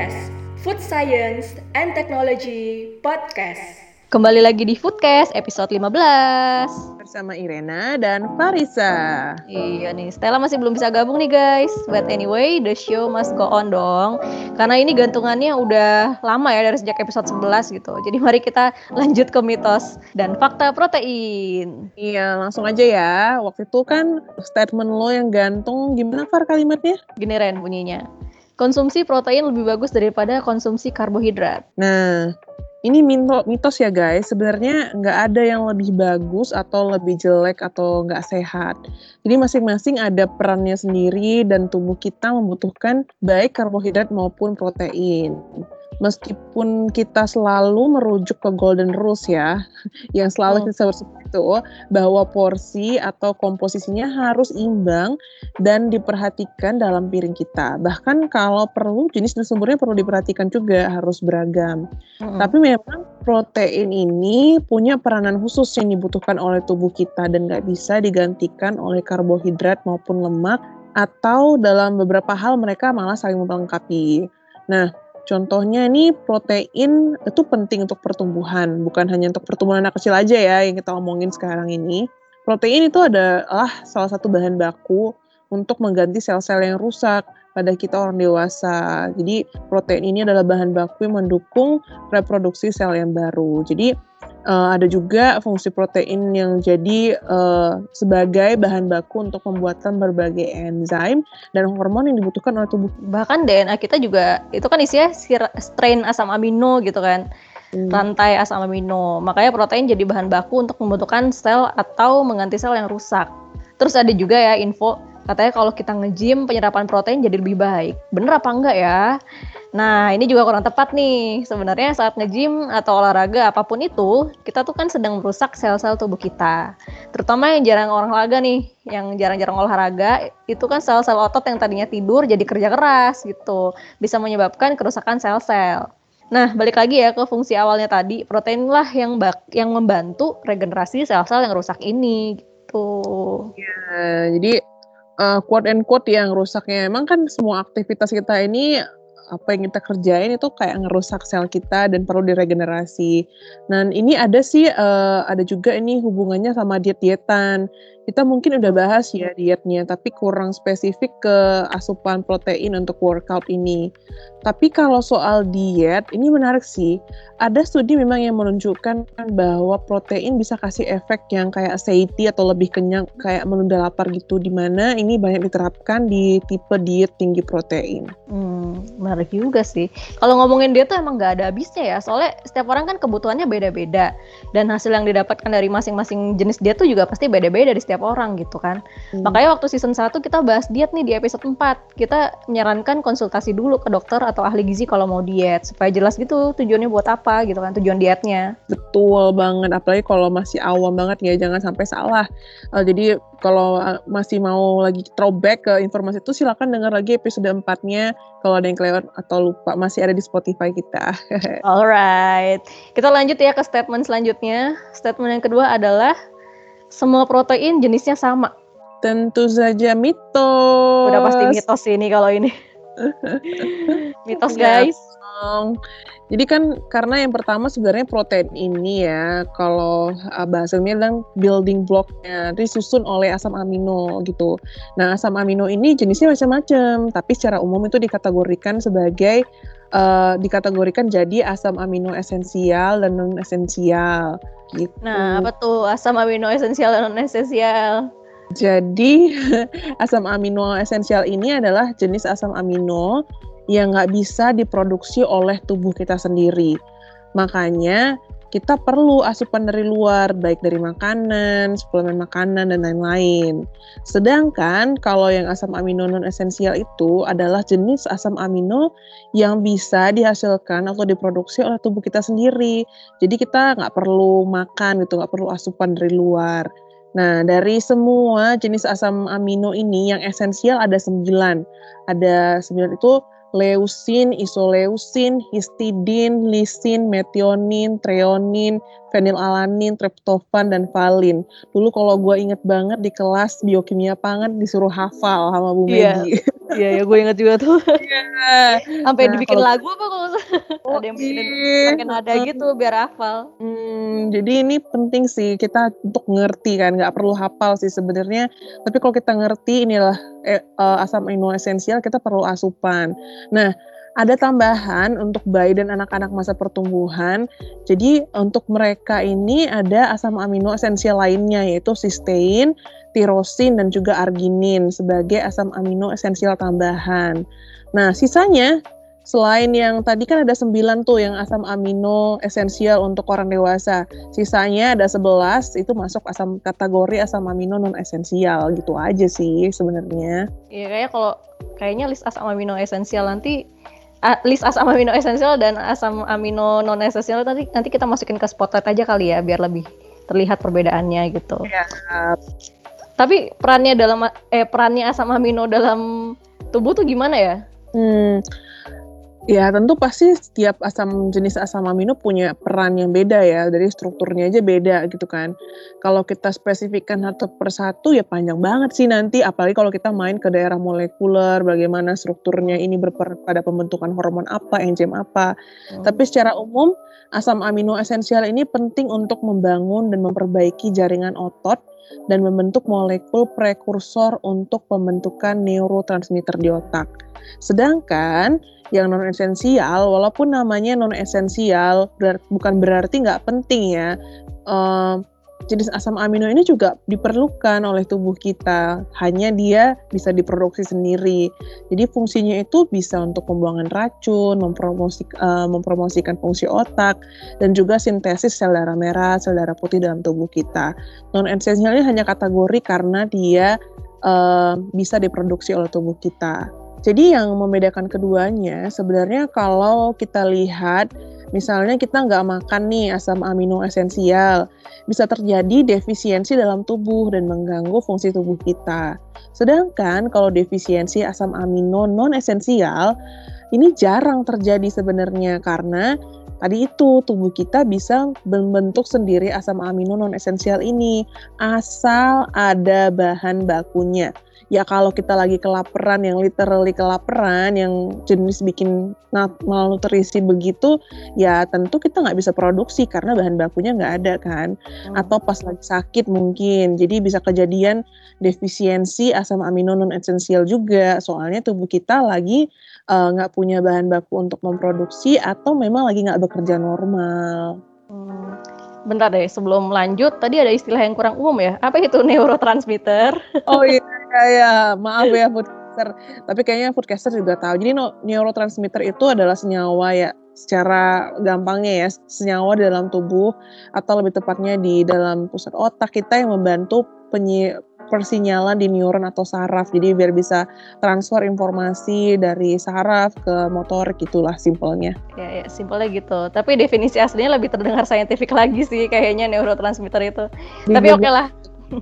Foodcast, Food Science and Technology Podcast. Kembali lagi di Foodcast episode 15. Bersama Irena dan Farisa. Iya nih, Stella masih belum bisa gabung nih guys. But anyway, the show must go on dong. Karena ini gantungannya udah lama ya dari sejak episode 11 gitu. Jadi mari kita lanjut ke mitos dan fakta protein. Iya, langsung aja ya. Waktu itu kan statement lo yang gantung, gimana Far kalimatnya? Gini Ren bunyinya. Konsumsi protein lebih bagus daripada konsumsi karbohidrat. Nah, ini mitos ya guys, sebenarnya nggak ada yang lebih bagus atau lebih jelek atau nggak sehat. Jadi masing-masing ada perannya sendiri dan tubuh kita membutuhkan baik karbohidrat maupun protein meskipun kita selalu merujuk ke golden rules ya, yang selalu kita sebut itu bahwa porsi atau komposisinya harus imbang dan diperhatikan dalam piring kita. Bahkan kalau perlu jenis dan sumbernya perlu diperhatikan juga harus beragam. Hmm. Tapi memang protein ini punya peranan khusus yang dibutuhkan oleh tubuh kita dan nggak bisa digantikan oleh karbohidrat maupun lemak atau dalam beberapa hal mereka malah saling melengkapi. Nah, Contohnya ini protein itu penting untuk pertumbuhan, bukan hanya untuk pertumbuhan anak kecil aja ya yang kita omongin sekarang ini. Protein itu adalah salah satu bahan baku untuk mengganti sel-sel yang rusak pada kita orang dewasa. Jadi protein ini adalah bahan baku yang mendukung reproduksi sel yang baru. Jadi uh, ada juga fungsi protein yang jadi uh, sebagai bahan baku untuk pembuatan berbagai enzim dan hormon yang dibutuhkan oleh tubuh. Bahkan DNA kita juga itu kan isinya strain asam amino gitu kan. Hmm. rantai asam amino. Makanya protein jadi bahan baku untuk membentukkan sel atau mengganti sel yang rusak. Terus ada juga ya info katanya kalau kita nge-gym penyerapan protein jadi lebih baik. Bener apa enggak ya? Nah, ini juga kurang tepat nih. Sebenarnya saat nge-gym atau olahraga apa pun itu, kita tuh kan sedang merusak sel-sel tubuh kita. Terutama yang jarang olahraga nih, yang jarang-jarang olahraga, itu kan sel-sel otot yang tadinya tidur jadi kerja keras gitu. Bisa menyebabkan kerusakan sel-sel. Nah, balik lagi ya ke fungsi awalnya tadi, protein lah yang bak yang membantu regenerasi sel-sel yang rusak ini gitu. Ya, jadi uh, quote and quote yang rusaknya emang kan semua aktivitas kita ini apa yang kita kerjain itu kayak ngerusak sel kita dan perlu diregenerasi. Dan ini ada sih uh, ada juga ini hubungannya sama diet-dietan kita mungkin udah bahas ya dietnya, tapi kurang spesifik ke asupan protein untuk workout ini. Tapi kalau soal diet, ini menarik sih. Ada studi memang yang menunjukkan bahwa protein bisa kasih efek yang kayak satiety atau lebih kenyang, kayak menunda lapar gitu, di mana ini banyak diterapkan di tipe diet tinggi protein. Hmm, menarik juga sih. Kalau ngomongin diet tuh emang nggak ada habisnya ya, soalnya setiap orang kan kebutuhannya beda-beda. Dan hasil yang didapatkan dari masing-masing jenis diet tuh juga pasti beda-beda di setiap setiap orang gitu kan. Hmm. Makanya waktu season 1 kita bahas diet nih di episode 4. Kita menyarankan konsultasi dulu ke dokter atau ahli gizi kalau mau diet supaya jelas gitu tujuannya buat apa gitu kan, tujuan dietnya. Betul banget, apalagi kalau masih awam banget ya jangan sampai salah. Uh, jadi kalau uh, masih mau lagi throwback ke informasi itu silakan dengar lagi episode 4-nya kalau ada yang kelewat atau lupa masih ada di Spotify kita. Alright, kita lanjut ya ke statement selanjutnya. Statement yang kedua adalah semua protein jenisnya sama? Tentu saja mitos. Udah pasti mitos ini kalau ini. mitos guys. Jadi kan karena yang pertama sebenarnya protein ini ya kalau uh, bahasa bilang building blocknya disusun oleh asam amino gitu. Nah asam amino ini jenisnya macam-macam, tapi secara umum itu dikategorikan sebagai uh, dikategorikan jadi asam amino esensial dan non esensial. Gitu. Nah, apa tuh asam amino esensial dan non esensial? Jadi asam amino esensial ini adalah jenis asam amino yang nggak bisa diproduksi oleh tubuh kita sendiri. Makanya kita perlu asupan dari luar, baik dari makanan, suplemen makanan, dan lain-lain. Sedangkan kalau yang asam amino non esensial itu adalah jenis asam amino yang bisa dihasilkan atau diproduksi oleh tubuh kita sendiri. Jadi kita nggak perlu makan gitu, nggak perlu asupan dari luar. Nah, dari semua jenis asam amino ini yang esensial ada sembilan. Ada sembilan itu leusin, isoleusin, histidin, lisin, metionin, treonin, fenilalanin, triptofan, dan valin. Dulu kalau gue inget banget di kelas biokimia pangan disuruh hafal sama Bu Iya. Megi. Iya ya gue inget juga tuh. Sampai Nah, dibikin kalau- lagu apa kalau? Oh, Ada yang bikin iya. pakai nada gitu biar hafal. Hmm, jadi ini penting sih kita untuk ngerti kan, nggak perlu hafal sih sebenarnya. Tapi kalau kita ngerti inilah eh, eh, asam amino esensial, kita perlu asupan. Nah, ada tambahan untuk bayi dan anak-anak masa pertumbuhan. Jadi untuk mereka ini ada asam amino esensial lainnya yaitu sistein, tirosin dan juga arginin sebagai asam amino esensial tambahan. Nah, sisanya selain yang tadi kan ada 9 tuh yang asam amino esensial untuk orang dewasa. Sisanya ada 11 itu masuk asam kategori asam amino non esensial gitu aja sih sebenarnya. Iya kayaknya kalau kayaknya list asam amino esensial nanti list asam amino esensial dan asam amino non esensial nanti nanti kita masukin ke spotlight aja kali ya biar lebih terlihat perbedaannya gitu. Ya, Tapi perannya dalam eh perannya asam amino dalam tubuh tuh gimana ya? Hmm, ya tentu pasti setiap asam jenis asam amino punya peran yang beda ya, dari strukturnya aja beda gitu kan. Kalau kita spesifikkan satu per satu ya panjang banget sih nanti, apalagi kalau kita main ke daerah molekuler, bagaimana strukturnya ini berperan pada pembentukan hormon apa, enzim apa. Tapi secara umum asam amino esensial ini penting untuk membangun dan memperbaiki jaringan otot dan membentuk molekul prekursor untuk pembentukan neurotransmitter di otak. Sedangkan yang non esensial, walaupun namanya non esensial, bukan berarti nggak penting ya. Ehm, jenis asam amino ini juga diperlukan oleh tubuh kita, hanya dia bisa diproduksi sendiri. Jadi fungsinya itu bisa untuk pembuangan racun, mempromosi, eh, mempromosikan fungsi otak, dan juga sintesis sel darah merah, sel darah putih dalam tubuh kita. Non esensial ini hanya kategori karena dia eh, bisa diproduksi oleh tubuh kita. Jadi yang membedakan keduanya sebenarnya kalau kita lihat misalnya kita nggak makan nih asam amino esensial, bisa terjadi defisiensi dalam tubuh dan mengganggu fungsi tubuh kita. Sedangkan kalau defisiensi asam amino non esensial ini jarang terjadi sebenarnya karena tadi itu tubuh kita bisa membentuk sendiri asam amino non esensial ini asal ada bahan bakunya ya kalau kita lagi kelaparan yang literally kelaparan yang jenis bikin malnutrisi begitu ya tentu kita nggak bisa produksi karena bahan bakunya nggak ada kan? Atau pas lagi sakit mungkin. Jadi bisa kejadian defisiensi asam amino non esensial juga. Soalnya tubuh kita lagi eh, nggak punya bahan baku untuk memproduksi atau memang lagi nggak bekerja normal. Hmm, Bentar deh, sebelum lanjut, tadi ada istilah yang kurang umum ya. Apa itu neurotransmitter? Oh iya, iya, iya. maaf ya foodcaster. Tapi kayaknya foodcaster juga tahu. Jadi no- neurotransmitter itu adalah senyawa ya, secara gampangnya ya, senyawa di dalam tubuh atau lebih tepatnya di dalam pusat otak kita yang membantu penyi- persinyalan di neuron atau saraf. Jadi biar bisa transfer informasi dari saraf ke motor gitulah simpelnya. Ya, ya, simpelnya gitu. Tapi definisi aslinya lebih terdengar saintifik lagi sih kayaknya neurotransmitter itu. Tapi oke lah.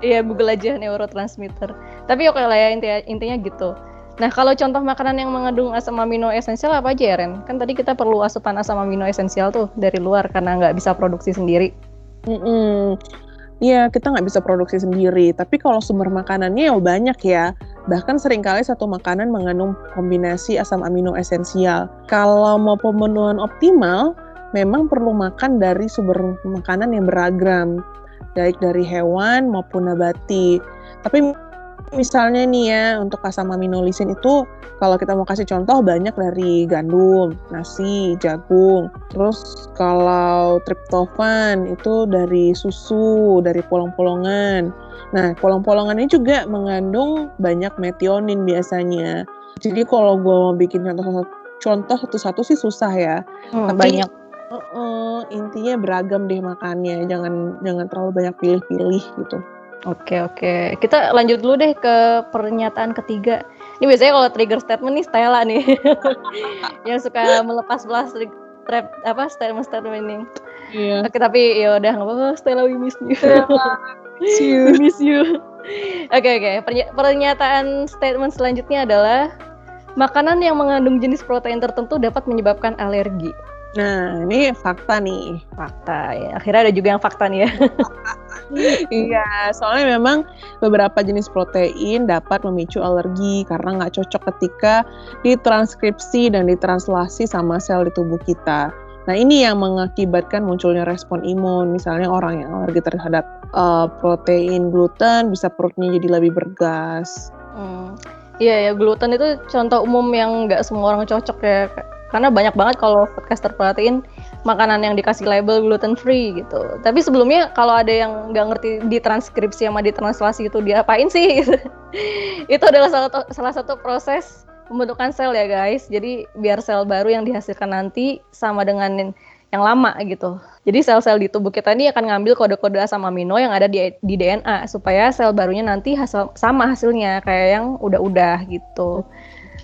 Iya, Google aja neurotransmitter. Tapi oke lah ya intinya, intinya gitu. Nah, kalau contoh makanan yang mengandung asam amino esensial apa aja ya, Ren? Kan tadi kita perlu asupan asam amino esensial tuh dari luar karena nggak bisa produksi sendiri. Mm-mm. Iya, kita nggak bisa produksi sendiri. Tapi kalau sumber makanannya ya banyak ya. Bahkan sering kali satu makanan mengandung kombinasi asam amino esensial. Kalau mau pemenuhan optimal, memang perlu makan dari sumber makanan yang beragam, baik dari hewan maupun nabati. Tapi misalnya nih ya, untuk asam amino lisin itu kalau kita mau kasih contoh banyak dari gandum, nasi, jagung. Terus kalau triptofan itu dari susu, dari polong-polongan. Nah, polong-polongan ini juga mengandung banyak metionin biasanya. Jadi kalau gue mau bikin contoh contoh satu-satu sih susah ya. Hmm, Tapi- banyak. Heeh, intinya beragam deh makannya, jangan jangan terlalu banyak pilih-pilih gitu. Oke, oke. Kita lanjut dulu deh ke pernyataan ketiga. Ini biasanya kalau trigger statement nih Stella nih. yang suka melepas-lepas trap apa statement-statement ini. Iya. Oke, tapi ya udah nggak apa-apa Stella we miss you. we miss you. Oke, oke. Pernya- pernyataan statement selanjutnya adalah makanan yang mengandung jenis protein tertentu dapat menyebabkan alergi. Nah, ini fakta nih. Fakta ya. Akhirnya ada juga yang fakta nih ya. Iya, soalnya memang beberapa jenis protein dapat memicu alergi karena nggak cocok ketika ditranskripsi dan ditranslasi sama sel di tubuh kita. Nah, ini yang mengakibatkan munculnya respon imun. Misalnya orang yang alergi terhadap uh, protein gluten bisa perutnya jadi lebih bergas. Hmm. Iya ya, gluten itu contoh umum yang nggak semua orang cocok ya. Karena banyak banget kalau podcaster perhatiin makanan yang dikasih label gluten free gitu. Tapi sebelumnya kalau ada yang nggak ngerti di transkripsi sama di translasi itu diapain sih? Gitu. itu adalah salah, salah satu proses pembentukan sel ya guys. Jadi biar sel baru yang dihasilkan nanti sama dengan yang lama gitu. Jadi sel-sel di tubuh kita ini akan ngambil kode-kode asam amino yang ada di, di DNA supaya sel barunya nanti hasil, sama hasilnya kayak yang udah-udah gitu.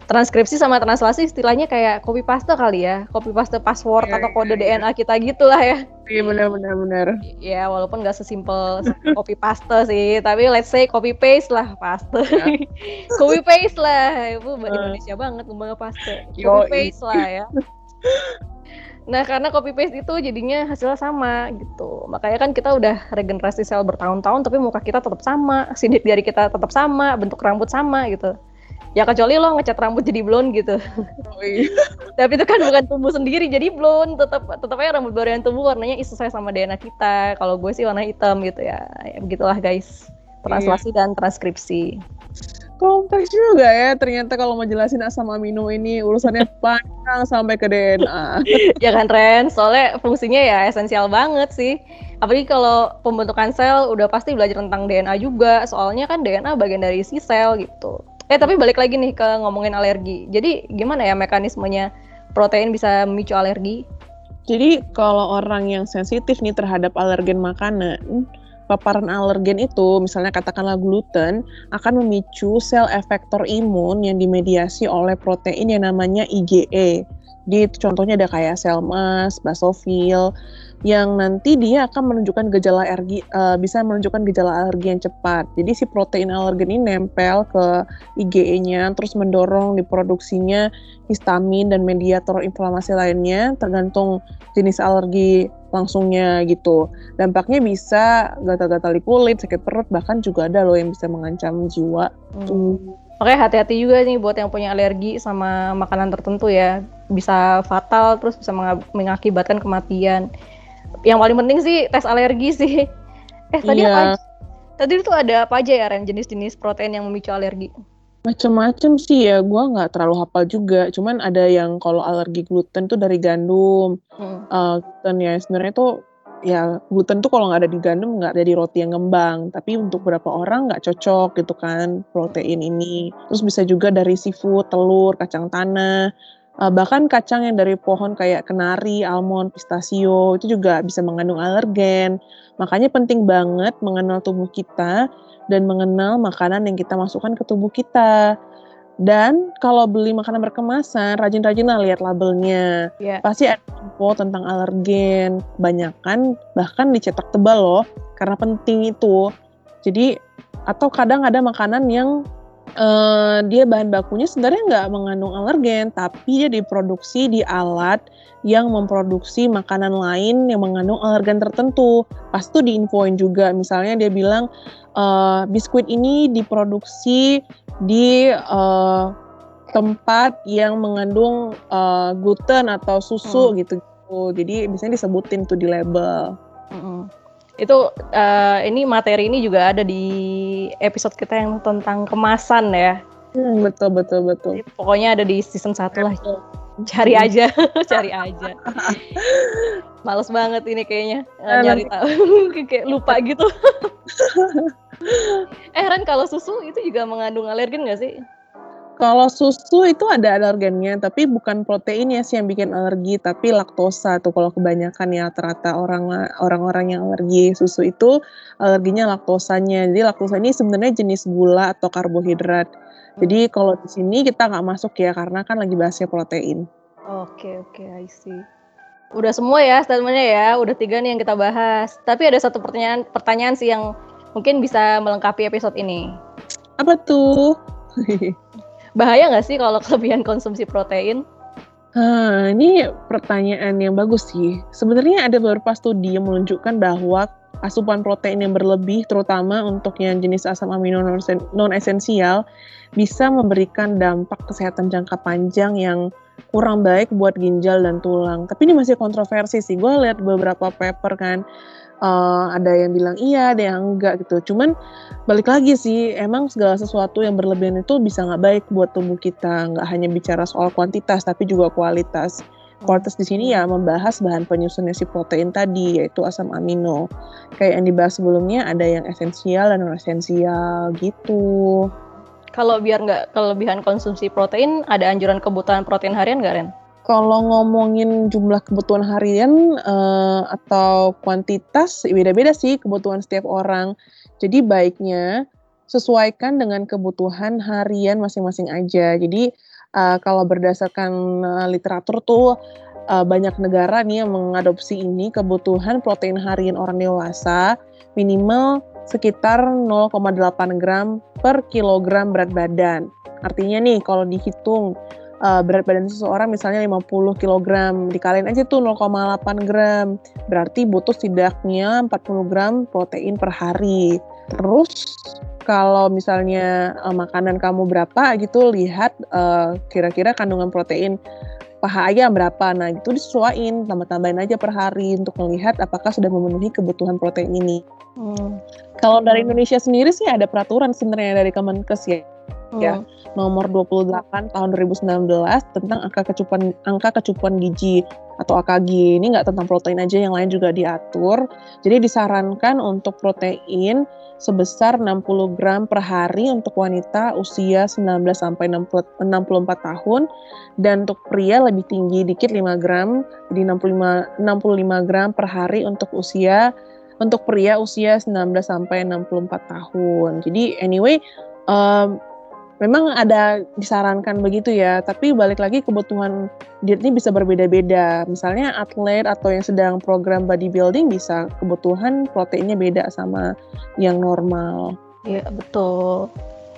Transkripsi sama translasi istilahnya kayak copy paste kali ya, copy paste password yeah, atau kode yeah, DNA yeah. kita gitulah ya. Iya benar benar benar. Ya walaupun nggak sesimpel copy paste sih, tapi let's say copy paste lah paste. Yeah. copy paste lah, ibu uh. Indonesia banget ngomong paste. Copy paste lah ya. Nah, karena copy paste itu jadinya hasilnya sama gitu. Makanya kan kita udah regenerasi sel bertahun-tahun tapi muka kita tetap sama, sidik jari kita tetap sama, bentuk rambut sama gitu. Ya kecuali lo ngecat rambut jadi blond gitu. Oh, iya. tapi itu kan bukan tumbuh sendiri jadi blond, tetap tetap aja rambut baru yang tumbuh warnanya sesuai sama DNA kita. Kalau gue sih warna hitam gitu ya. Ya begitulah guys. Translasi iya. dan transkripsi kompleks juga ya ternyata kalau mau jelasin asam amino ini urusannya panjang sampai ke DNA. ya kan Ren, soalnya fungsinya ya esensial banget sih. Apalagi kalau pembentukan sel udah pasti belajar tentang DNA juga, soalnya kan DNA bagian dari si sel gitu. Eh tapi balik lagi nih ke ngomongin alergi. Jadi gimana ya mekanismenya protein bisa memicu alergi? Jadi kalau orang yang sensitif nih terhadap alergen makanan, paparan alergen itu, misalnya katakanlah gluten, akan memicu sel efektor imun yang dimediasi oleh protein yang namanya IgE. Di contohnya ada kayak sel mas, basofil, yang nanti dia akan menunjukkan gejala alergi, uh, bisa menunjukkan gejala alergi yang cepat. Jadi si protein alergen ini nempel ke IgE-nya, terus mendorong diproduksinya histamin dan mediator inflamasi lainnya, tergantung jenis alergi langsungnya gitu. Dampaknya bisa gatal-gatal di kulit, sakit perut, bahkan juga ada loh yang bisa mengancam jiwa. Hmm. Makanya hati-hati juga nih buat yang punya alergi sama makanan tertentu ya. Bisa fatal, terus bisa mengakibatkan kematian. Yang paling penting sih tes alergi sih. Eh tadi iya. apa? Tadi itu ada apa aja ya Ren jenis-jenis protein yang memicu alergi? Macem-macem sih ya, gue nggak terlalu hafal juga. Cuman ada yang kalau alergi gluten tuh dari gandum. Hmm. Uh, gluten ya sebenarnya tuh ya gluten tuh kalau nggak ada di gandum nggak ada di roti yang ngembang. Tapi untuk beberapa orang nggak cocok gitu kan protein ini. Terus bisa juga dari seafood, telur, kacang tanah. Uh, bahkan kacang yang dari pohon kayak kenari, almond, pistachio itu juga bisa mengandung alergen. Makanya penting banget mengenal tubuh kita dan mengenal makanan yang kita masukkan ke tubuh kita. Dan kalau beli makanan berkemasan, rajin-rajinlah lihat labelnya. Yeah. Pasti ada info tentang alergen, Banyakkan bahkan dicetak tebal loh, karena penting itu. Jadi atau kadang ada makanan yang uh, dia bahan bakunya sebenarnya nggak mengandung alergen, tapi dia diproduksi di alat yang memproduksi makanan lain yang mengandung alergen tertentu. Pas itu diinfoin juga, misalnya dia bilang uh, biskuit ini diproduksi di uh, tempat yang mengandung uh, gluten atau susu hmm. gitu gitu. Jadi biasanya disebutin tuh di label. Hmm. Itu uh, ini materi ini juga ada di episode kita yang tentang kemasan ya. Hmm, betul betul betul. Jadi, pokoknya ada di season 1 lah. Cari aja, cari aja. Males banget ini kayaknya nyari tahu, kayak lupa gitu. eh Ren kalau susu itu juga mengandung alergen nggak sih? Kalau susu itu ada alergennya, tapi bukan proteinnya sih yang bikin alergi, tapi laktosa tuh kalau kebanyakan ya rata-rata orang orang-orang yang alergi susu itu alerginya laktosanya. Jadi laktosa ini sebenarnya jenis gula atau karbohidrat. Jadi kalau di sini kita nggak masuk ya karena kan lagi bahasnya protein. Oke oke, I see. Udah semua ya statementnya ya, udah tiga nih yang kita bahas. Tapi ada satu pertanyaan pertanyaan sih yang mungkin bisa melengkapi episode ini. Apa tuh? Bahaya nggak sih kalau kelebihan konsumsi protein? Hmm, ini pertanyaan yang bagus sih. Sebenarnya ada beberapa studi yang menunjukkan bahwa asupan protein yang berlebih, terutama untuk yang jenis asam amino non-esensial, bisa memberikan dampak kesehatan jangka panjang yang kurang baik buat ginjal dan tulang. Tapi ini masih kontroversi sih. Gue lihat beberapa paper kan, uh, ada yang bilang iya, ada yang enggak gitu. Cuman balik lagi sih, emang segala sesuatu yang berlebihan itu bisa nggak baik buat tubuh kita. Nggak hanya bicara soal kuantitas, tapi juga kualitas. Kualitas di sini ya membahas bahan penyusunnya si protein tadi, yaitu asam amino. Kayak yang dibahas sebelumnya, ada yang esensial dan non esensial gitu. Kalau biar nggak kelebihan konsumsi protein, ada anjuran kebutuhan protein harian nggak, Ren? Kalau ngomongin jumlah kebutuhan harian uh, atau kuantitas, beda-beda sih kebutuhan setiap orang. Jadi baiknya sesuaikan dengan kebutuhan harian masing-masing aja. Jadi uh, kalau berdasarkan uh, literatur tuh uh, banyak negara nih yang mengadopsi ini kebutuhan protein harian orang dewasa minimal sekitar 0,8 gram per kilogram berat badan. Artinya nih kalau dihitung uh, berat badan seseorang misalnya 50 kg, dikaliin aja tuh 0,8 gram. Berarti butuh setidaknya 40 gram protein per hari. Terus kalau misalnya uh, makanan kamu berapa gitu lihat uh, kira-kira kandungan protein paha ayam berapa nah itu disesuaikan tambah-tambahin aja per hari untuk melihat apakah sudah memenuhi kebutuhan protein ini hmm. kalau dari Indonesia sendiri sih ada peraturan sebenarnya dari Kemenkes ya. Ya. Nomor 28 tahun 2019 tentang angka kecukupan angka kecukupan gizi atau AKG ini nggak tentang protein aja yang lain juga diatur. Jadi disarankan untuk protein sebesar 60 gram per hari untuk wanita usia 19 sampai 64 tahun. Dan untuk pria lebih tinggi dikit 5 gram jadi 65 65 gram per hari untuk usia untuk pria usia 19 sampai 64 tahun. Jadi anyway um, memang ada disarankan begitu ya, tapi balik lagi kebutuhan diet ini bisa berbeda-beda. Misalnya atlet atau yang sedang program bodybuilding bisa kebutuhan proteinnya beda sama yang normal. Iya, betul.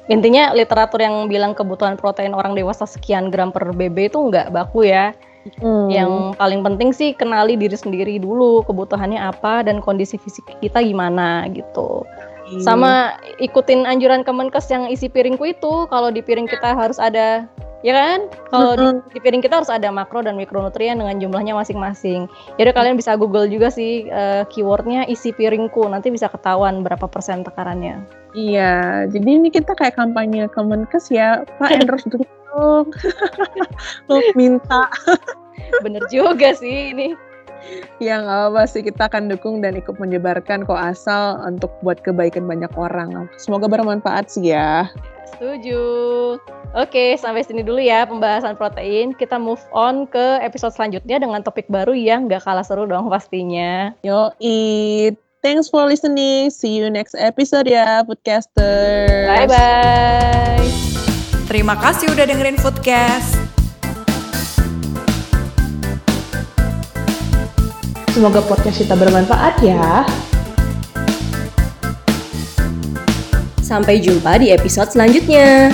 Intinya literatur yang bilang kebutuhan protein orang dewasa sekian gram per BB itu nggak baku ya. Hmm. Yang paling penting sih kenali diri sendiri dulu, kebutuhannya apa dan kondisi fisik kita gimana gitu. Iya. Sama ikutin anjuran Kemenkes yang isi piringku itu, kalau di piring kita harus ada ya kan? Kalau di, di piring kita harus ada makro dan mikronutrien dengan jumlahnya masing-masing. Jadi kalian bisa Google juga sih uh, keywordnya isi piringku, nanti bisa ketahuan berapa persen tekarannya. Iya, jadi ini kita kayak kampanye Kemenkes ya, Pak endorse dong. Lo minta. Bener juga sih ini ya nggak apa sih kita akan dukung dan ikut menyebarkan kok asal untuk buat kebaikan banyak orang. Semoga bermanfaat sih ya. Setuju. Oke, sampai sini dulu ya pembahasan protein. Kita move on ke episode selanjutnya dengan topik baru yang nggak kalah seru dong pastinya. Yo, it. Thanks for listening. See you next episode ya, Foodcaster. Bye-bye. Terima kasih udah dengerin Foodcast. Semoga podcast kita bermanfaat ya. Sampai jumpa di episode selanjutnya.